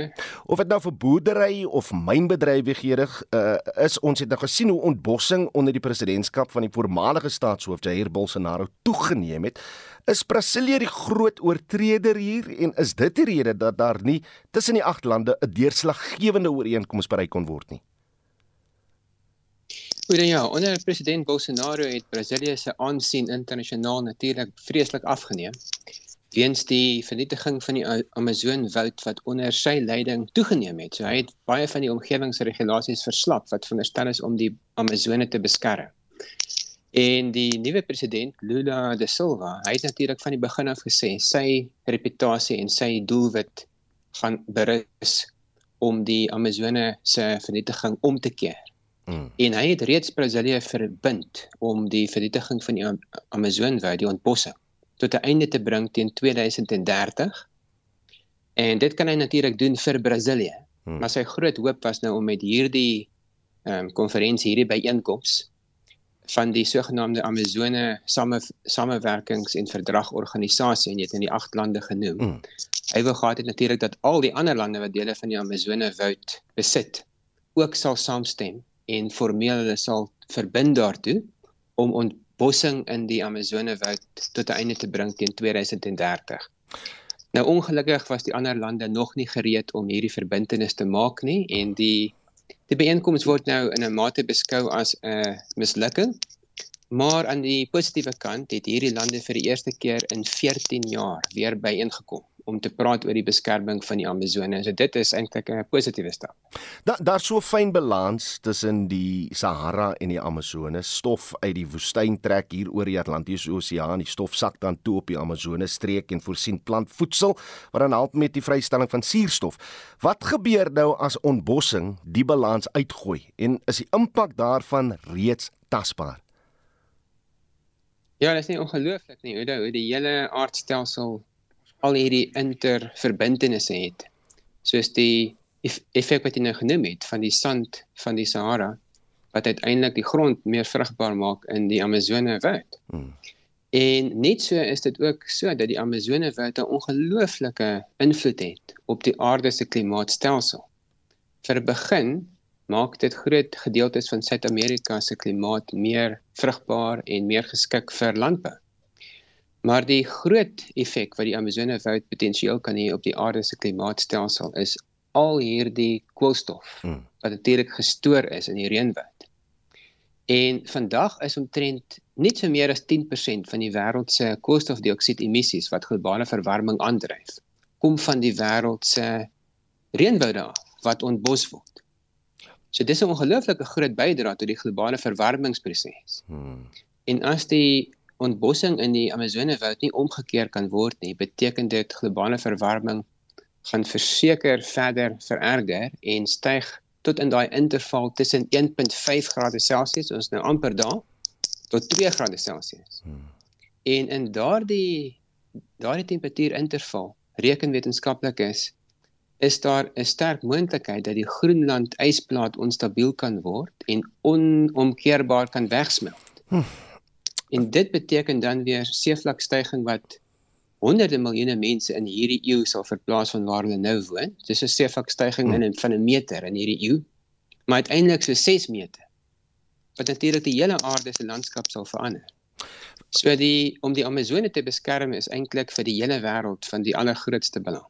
Of dit nou vir boerdery of mynbedrywighede uh, is, ons het nou gesien hoe ontbossing onder die presidentskap van die voormalige staatshoof Jair Bolsonaro toegeneem het. Is Brasilië die groot oortreder hier en is dit die rede dat daar nie tussen die agt lande 'n deurslaggewende ooreenkoms bereik kon word nie? Goeie ja, onder president Bolsonaro het Brasilië se aansien internasionaal natuurlik vreeslik afgeneem weens die vernietiging van die Amazonwoud wat onder sy leiding toegeneem het. So hy het baie van die omgewingsregulasies verslap wat veronderstel is om die Amazone te beskerm. En die nuwe president Lula da Silva, hy het natuurlik van die begin af gesê sy reputasie en sy doelwit gaan berus om die Amazone se vernietiging om te keer. Mm. En hy het reeds Brasilië verbind om die vernietiging van die Amazonwoud, die ontbossing, tot 'n einde te bring teen 2030. En dit kan hy natuurlik doen vir Brasilië. Mm. Maar sy groot hoop was nou om met hierdie ehm um, konferensie, hierdie byeenkoms van die sogenaamde Amazone same samewerkings en verdragorganisasie en jy het in die agt lande genoem. Mm. Hy wou gehad het natuurlik dat al die ander lande wat dele van die Amazone woud besit ook sal saamstem en formeel hulle sal verbind daartoe om ontbossing in die Amazone woud tot 'n einde te bring teen 2030. Nou ongelukkig was die ander lande nog nie gereed om hierdie verbintenis te maak nie en die die byeenkoms word nou in 'n mate beskou as 'n mislukking. Maar aan die positiewe kant het hierdie lande vir die eerste keer in 14 jaar weer byeengekom om te praat oor die beskerming van die Amazone. So dit is eintlik 'n positiewe stap. Da daar's so 'n fyn balans tussen die Sahara en die Amazone. Stof uit die woestyn trek hier oor die Atlantiese Oseaan. Die stof sak dan toe op die Amazone streek en voorsien plantvoedsel wat dan help met die vrystelling van suurstof. Wat gebeur nou as ontbossing die balans uitgooi en is die impak daarvan reeds tasbaar? Ja, dit is nie ongelooflik nie hoe die hele aardstelsel al hierdie interverbintenisse het. Soos die effek wat jy nou genoem het van die sand van die Sahara wat uiteindelik die grond meer vrugbaar maak in die Amazone woud. Hmm. En net so is dit ook so dat die Amazone woud 'n ongelooflike invloed het op die aarde se klimaatstelsel. Vir begin maak dit groot gedeeltes van Suid-Amerika se klimaat meer vrugbaar en meer geskik vir landbou. Maar die groot effek wat die Amazone woud potensieel kan hê op die aarde se klimaatstelsel is al hierdie koolstof hmm. wat natuurlik gestoor is in die reënwoud. En vandag is omtrent net so meer as 10% van die wêreld se koolstofdioksied emissies wat globale verwarming aandryf, kom van die wêreld se reënwoude wat ontbos word. So dis 'n ongelooflike groot bydrae tot die globale verwarmingsproses. Hmm. En as die ontbossing in die Amazone woud nie omgekeer kan word nie, beteken dit globale verwarming gaan verseker verder vererger en styg tot in daai interval tussen 1.5 grade Celsius, ons nou amper daar, tot 2 grade Celsius. Hmm. En in daardie daardie temperatuur interval, rekenwetenskaplikes is daar 'n sterk moontlikheid dat die Groenland ysplaat onstabiel kan word en onomkeerbaar kan wegsmelt. Hmm. En dit beteken dan weer seevlakstygings wat honderde miljoene mense in hierdie eeu sal verplaas van waar hulle nou woon. Dis 'n seevlakstygings in van 'n meter in hierdie eeu. Maar uiteindelik so 6 meter. Wat natuurlik die hele aarde se landskap sal verander. So die om die Amazone te beskerm is eintlik vir die hele wêreld van die allergrootste belang.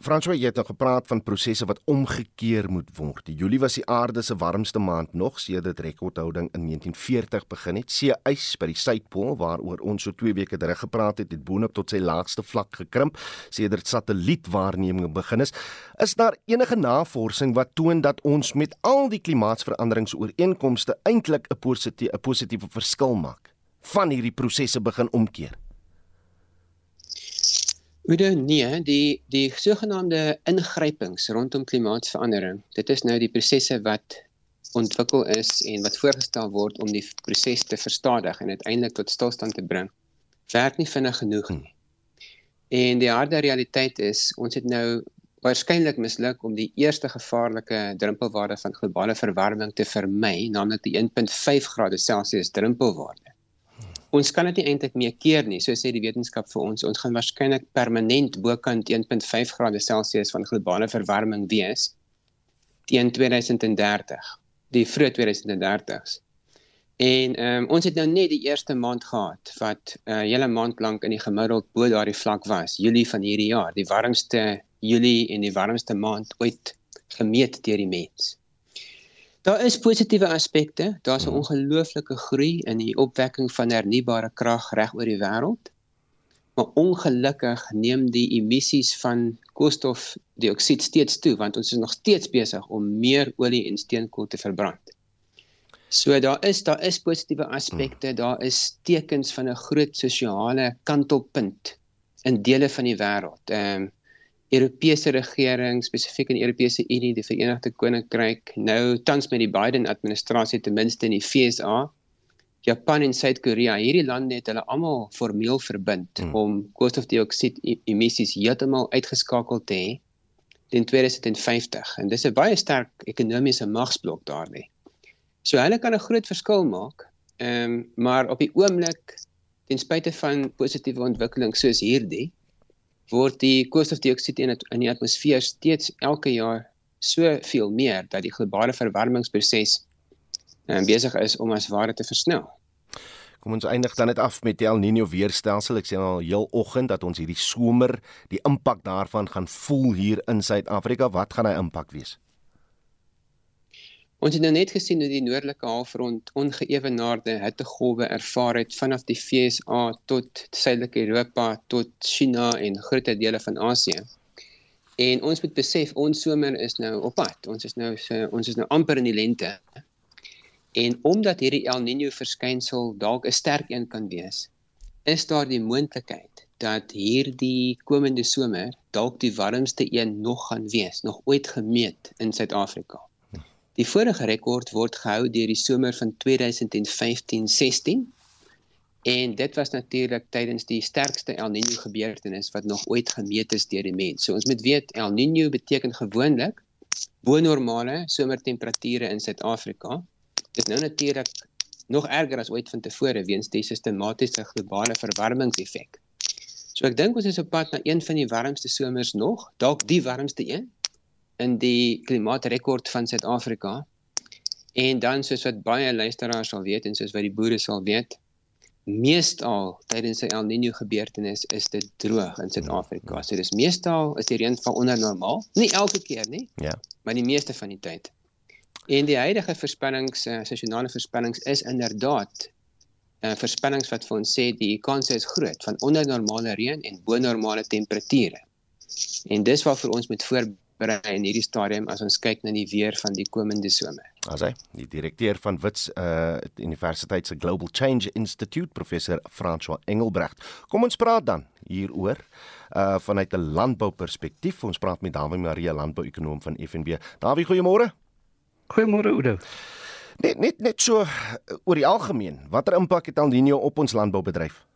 François, het nou gepraat van prosesse wat omgekeer moet word. Die Julie was die aarde se warmste maand nog sedert rekordhouding in 1940 begin het. See ys by die suidpool waaroor ons so 2 weke terug gepraat het, het boonop tot sy laagste vlak gekrimp sedert satellietwaarneming begin is. Is daar enige navorsing wat toon dat ons met al die klimaatsveranderingsooreenkomste eintlik 'n positiewe 'n positiewe verskil maak? Van hierdie prosesse begin omkeer. Oude nee, die die sogenaamde ingrypings rondom klimaatsverandering. Dit is nou die prosesse wat ontwikkel is en wat voorgestel word om die proses te verstadig en uiteindelik tot stilstand te bring. Werk nie vinnig genoeg nie. En die harde realiteit is ons het nou waarskynlik misluk om die eerste gevaarlike drempelwaarde van globale verwarming te vermy, naamlik die 1.5 grade Celsius drempelwaarde ons kan dit nie eintlik meer keer nie, so sê die wetenskap vir ons. Ons gaan waarskynlik permanent bokant 1.5 grade Celsius van globale verwarming wees teen 2030, die vroeë 2030s. En ehm um, ons het nou net die eerste maand gehad wat 'n uh, hele maand lank in die gemiddeld bo daardie vlak was, Julie van hierdie jaar, die warmste Julie en die warmste maand ooit gemeet deur die mens. Daar is positiewe aspekte. Daar's 'n hmm. ongelooflike groei in die opwekking van hernubare krag reg oor die wêreld. Maar ongelukkig neem die emissies van koolstofdioksied steeds toe want ons is nog steeds besig om meer olie en steenkool te verbrand. So daar is daar is positiewe aspekte, hmm. daar is tekens van 'n groot sosiale kantelpunt in dele van die wêreld. Ehm um, Europese regering, spesifiek in die Europese Unie, die Verenigde Koninkryk, nou tans met die Biden administrasie ten minste in die FSA, Japan en Suid-Korea, hierdie lande het hulle almal formeel verbind hmm. om koolstofdioksied e-, emissies heeltemal uitgeskakel te hê teen 2050 en dis 'n baie sterk ekonomiese magsblok daardie. So hulle kan 'n groot verskil maak. Ehm um, maar op die oomblik ten spyte van positiewe ontwikkelings soos hierdie word die koolstofdioksied in die atmosfeer steeds elke jaar soveel meer dat die globale verwarmingsproses um, besig is om as ware te versnel. Kom ons eindig dan net af met die El Niño weerstelsel. Ek sê al heel oggend dat ons hierdie somer die impak daarvan gaan voel hier in Suid-Afrika. Wat gaan hy impak wees? Ons het nou net gesien hoe die noordelike halfrond ongeëwenaarde hittegolwe ervaar het vanaf die VSA tot Suidelike Europa tot China en groot dele van Asië. En ons moet besef ons somer is nou op pad. Ons is nou so, ons is nou amper in die lente. En omdat hierdie El Niño verskynsel dalk 'n sterk een kan wees, is daar die moontlikheid dat hierdie komende somer dalk die warmste een nog gaan wees, nog ooit gemeet in Suid-Afrika. Die vorige rekord word gehou deur die somer van 2015-16 en dit was natuurlik tydens die sterkste El Niño gebeurtenis wat nog ooit gemeet is deur die mens. So ons moet weet El Niño beteken gewoonlik bo normale somertemperature in Suid-Afrika. Dit nou natuurlik nog erger as ooit vantevore weens die sistematiese globale verwarmingseffek. So ek dink ons is op pad na een van die warmste somers nog, dalk die warmste een in die klimaatrekord van Suid-Afrika. En dan soos wat baie luisteraars sal weet en soos wat die boere sal weet, meestal tydens 'n El Niño gebeurtenis is dit droog in Suid-Afrika. So dis meestal is die reënval onder normaal, nie elke keer nie. Ja. Maar die meeste van die tyd. En die huidige voorspellings, uh, sessionale voorspellings is inderdaad uh, voorspellings wat vir ons sê die kans is groot van onder normale reën en bo normale temperature. En dis waarvoor ons moet voor berei in hierdie stadium as ons kyk na die weer van die komende somer. As hy, die direkteur van Wits uh Universiteit se Global Change Institute, professor François Engelbrecht. Kom ons praat dan hieroor uh vanuit 'n landbouperspektief. Ons praat met Dawie Maria, landbouekonoom van FNB. Dawie, goeiemôre. Goeiemôre Oudo. Net net net so uh, oor die algemeen, watter impak het El Niño op ons landboubedryf?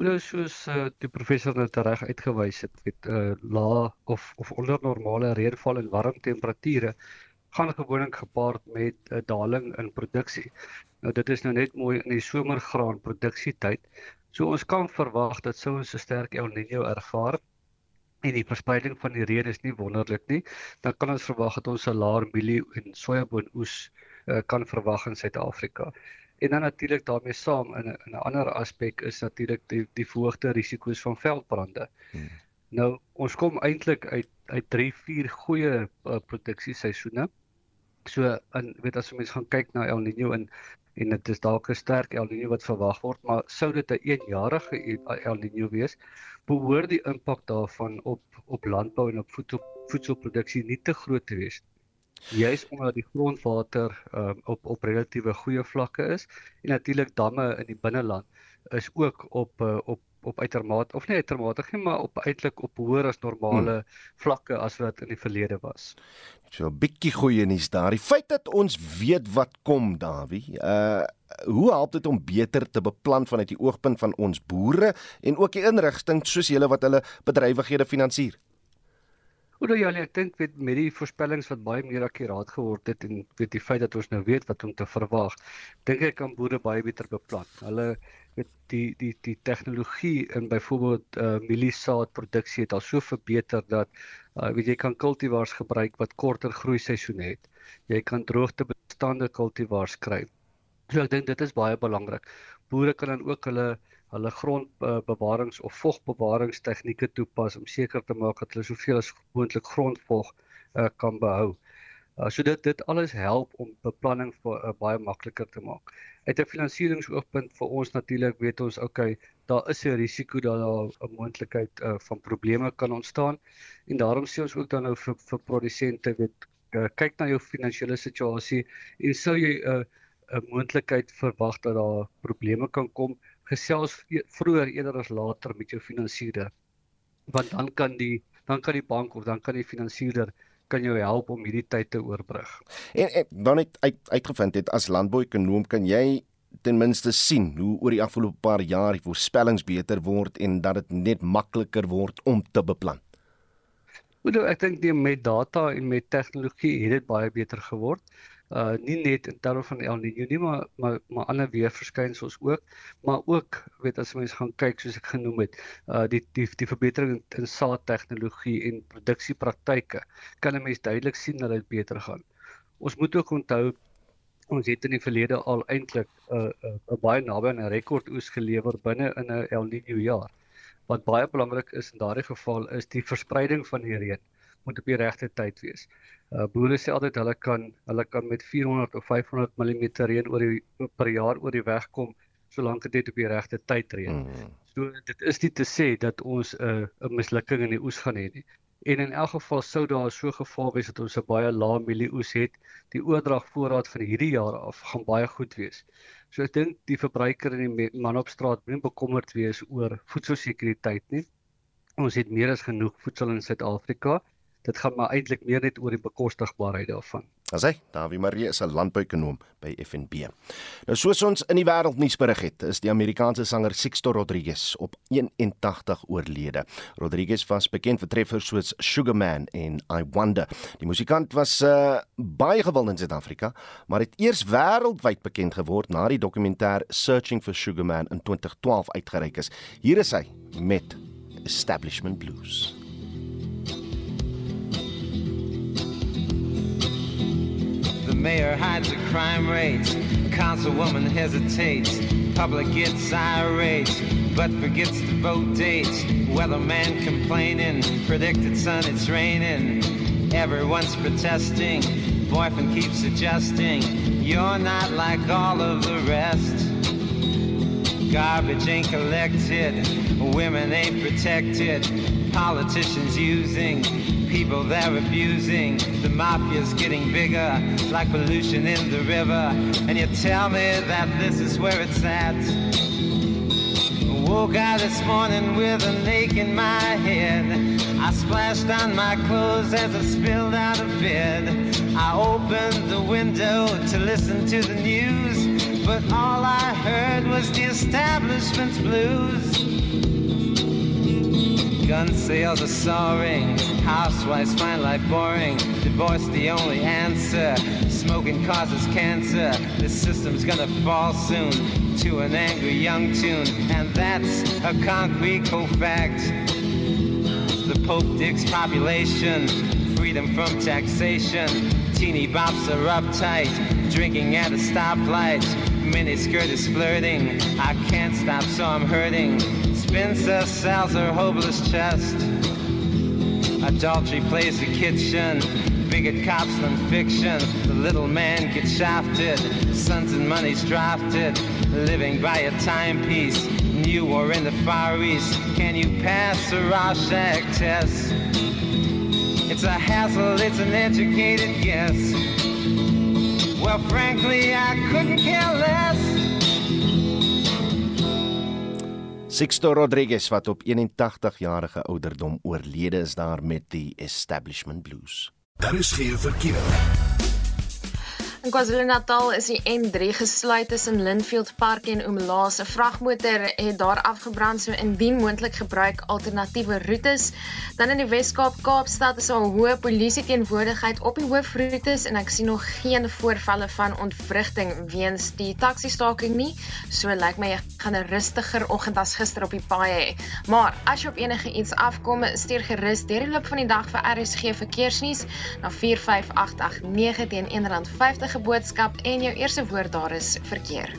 Hoe soos uh, die professor net reg uitgewys het, met uh, lae of of onder normale reënval en warm temperature gaan gewoonlik gepaard met 'n uh, daling in produksie. Nou dit is nou net mooi in die somergraan produksietyd. So ons kan verwag dat sou ons 'n sterk El Niño ervaar en die verspreiding van die reën is nie wonderlik nie. Dan kan ons verwag dat ons 'n laer mielie en sojaboon oes uh, kan verwag in Suid-Afrika. En dan natuurlik daarmee saam in 'n 'n ander aspek is natuurlik die die verhoogde risiko's van veldbrande. Hmm. Nou ons kom eintlik uit uit 3, 4 goeie uh, produksieseisoene. So in weet as jy mens gaan kyk na El Niño en en dit is dalk 'n sterk El Niño wat verwag word, maar sou dit 'n eenjarige El Niño wees, behoort die impak daarvan op op landbou en op voedsel voedselproduksie nie te groot te wees. Juist omdat die grondwater um, op op relatiewe goeie vlakke is en natuurlik damme in die binneland is ook op uh, op op uitermate of nie uitermate nie maar op eintlik op hoër as normale hmm. vlakke as wat in die verlede was. So 'n bietjie goeie nuus daar. Die feit dat ons weet wat kom, Dawie, uh hoe help dit om beter te beplan vanuit die oogpunt van ons boere en ook die inrigting soos julle wat hulle bedrywighede finansier? Oor ja, ek dink met met die voorspellings wat baie meer akkuraat geword het en weet die feit dat ons nou weet wat om te verwag, dink ek kan boere baie beter beplan. Hulle met die die die tegnologie in byvoorbeeld uh mieliesaadproduksie het al so verbeter dat uh weet jy kan kultivars gebruik wat korter groei seisoene het. Jy kan droogtebestande kultivars kry. So ek dink dit is baie belangrik. Boere kan dan ook hulle hulle grondbewarings of vogbewaringstegnieke toepas om seker te maak dat hulle soveel as moontlik grondvog uh, kan behou. Uh, so dit dit alles help om beplanning vir uh, baie makliker te maak. Uit 'n finansieringsoogpunt vir ons natuurlik weet ons okay, daar is 'n risiko dat daar 'n moontlikheid uh, van probleme kan ontstaan en daarom sê ons ook dan nou vir vir produsente weet uh, kyk na jou finansiële situasie en sou jy 'n uh, 'n moontlikheid verwag dat daar probleme kan kom gesels e-, vroeër eerder as later met jou finansierder. Want dan kan die dan kan die bank of dan kan die finansierder kan jou help om hierdie tyd te oorbrug. En, en dan het uit uitgevind het as landbouekonoom kan jy ten minste sien hoe oor die afgelope paar jaar die voorspellings beter word en dat dit net makliker word om te beplan. Hoe ek dink die met data en met tegnologie het dit baie beter geword uh nie net in terme van El Niño nie maar maar maar ander weerverskynsels ook maar ook weet as mense gaan kyk soos ek genoem het uh die die die verbetering in, in saadtegnologie en produksiepraktyke kan 'n mens duidelik sien dat dit beter gaan. Ons moet ook onthou ons het in die verlede al eintlik 'n uh, 'n uh, uh, baie naby aan 'n rekordoes gelewer binne in 'n El Niño jaar. Wat baie belangrik is in daardie geval is die verspreiding van die reën moet op die regte tyd wees. Uh boere sê altyd hulle kan hulle kan met 400 of 500 mm reën oor die per jaar oor die weg kom solank dit op die regte tyd reën. Mm. So dit is nie te sê dat ons 'n uh, 'n mislukking in die oes gaan hê nie. En in elk geval sou daar so geval wees dat ons 'n baie lae mielieoes het, die oordrag voorraad van hierdie jaar af gaan baie goed wees. So ek dink die verbruiker en die man op straat moet bekommerd wees oor voedselsekuriteit nie. Ons het meer as genoeg voedsel in Suid-Afrika dit gaan maar eintlik meer net oor die bekostigbaarheid daarvan. As hy, Dawie Marie is 'n landbouekonoom by FNB. Nou soos ons in die wêreldnuus berig het, is die Amerikaanse sanger Sixto Rodriguez op 81 oorlede. Rodriguez was bekend vir treffers soos Sugar Man en I Wonder. Die musikant was uh, baie gewild in Suid-Afrika, maar het eers wêreldwyd bekend geword na die dokumentêr Searching for Sugar Man in 2012 uitgereik is. Hier is hy met Establishment Blues. Mayor hides the crime rates. Councilwoman hesitates. Public gets irate, but forgets to vote dates. Weatherman complaining. Predicted sun, it's raining. Everyone's protesting. Boyfriend keeps adjusting. You're not like all of the rest. Garbage ain't collected. Women ain't protected. Politicians using people they're abusing. The mafia's getting bigger, like pollution in the river. And you tell me that this is where it's at. Woke out this morning with an ache in my head. I splashed on my clothes as I spilled out of bed. I opened the window to listen to the news, but all I heard was the establishment's blues. Gun sales are soaring. Housewives find life boring. Divorce the only answer. Smoking causes cancer. This system's gonna fall soon to an angry young tune. And that's a concrete cold fact. The Pope digs population. Freedom from taxation. Teeny bops are uptight. Drinking at a stoplight. Miniskirt is flirting. I can't stop, so I'm hurting. Spencer sells her hopeless chest. Adultery plays the kitchen, bigger cops than fiction. The little man gets shafted, sons and money's drafted, living by a timepiece. New or in the Far East, can you pass the Rorschach test? It's a hassle, it's an educated guess. Well, frankly, I couldn't care less. Sixto Rodriguez wat op 81 jarige ouderdom oorlede is daar met die Establishment Blues. Daar is geen verkeer. In KwaZulu-Natal is die N3 gesluit tussen Linfield Park en Umlaas. 'n Vragmotor het daar afgebrand, so indien moontlik gebruik alternatiewe roetes. Dan in die Wes-Kaap, Kaapstad is daar hoë polisie teenwoordigheid op die hoofroetes en ek sien nog geen voorvalle van ontwrigting weens die taxi-staking nie. So lyk like my jy gaan 'n rustiger oggend as gister op die paai hê. Maar as jy op enige iets afkom, stuur gerus deur die loop van die dag vir RSG verkeersnuus na 45889 teen R1.50 enige boodskap en jou eerste woord daar is verkeer.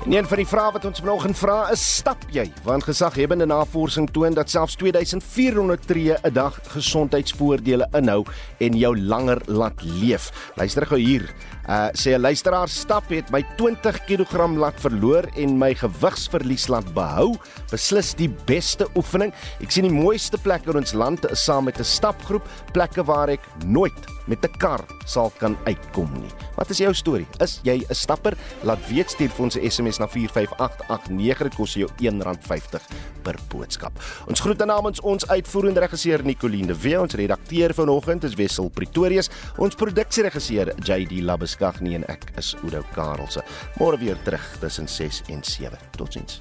En een van die vrae wat ons vanoggend vra is: stap jy? Want gesaghebende navorsing toon dat selfs 2400 tree 'n dag gesondheidsvoordele inhou en jou langer laat leef. Luister gou hier. Uh sê 'n luisteraar stap het my 20 kg laat verloor en my gewigsverlies laat behou. Beslis die beste oefening. Ek sien die mooiste plekke in ons land saam met 'n stapgroep, plekke waar ek nooit met 'n kar sal kan uitkom nie. Wat is jou storie? Is jy 'n stapper? Laat weet stuur vir ons 'n SMS na 45889 dit kos jou R1.50 per boodskap. Ons groete namens ons uitvoerende regisseur Nicoline de Wet, ons redakteur vanoggend is Wessel Pretorius, ons produksieregisseur JD Labuskaghni en ek is Udo Karelse. Môre weer terug tussen 6 en 7. Totsiens.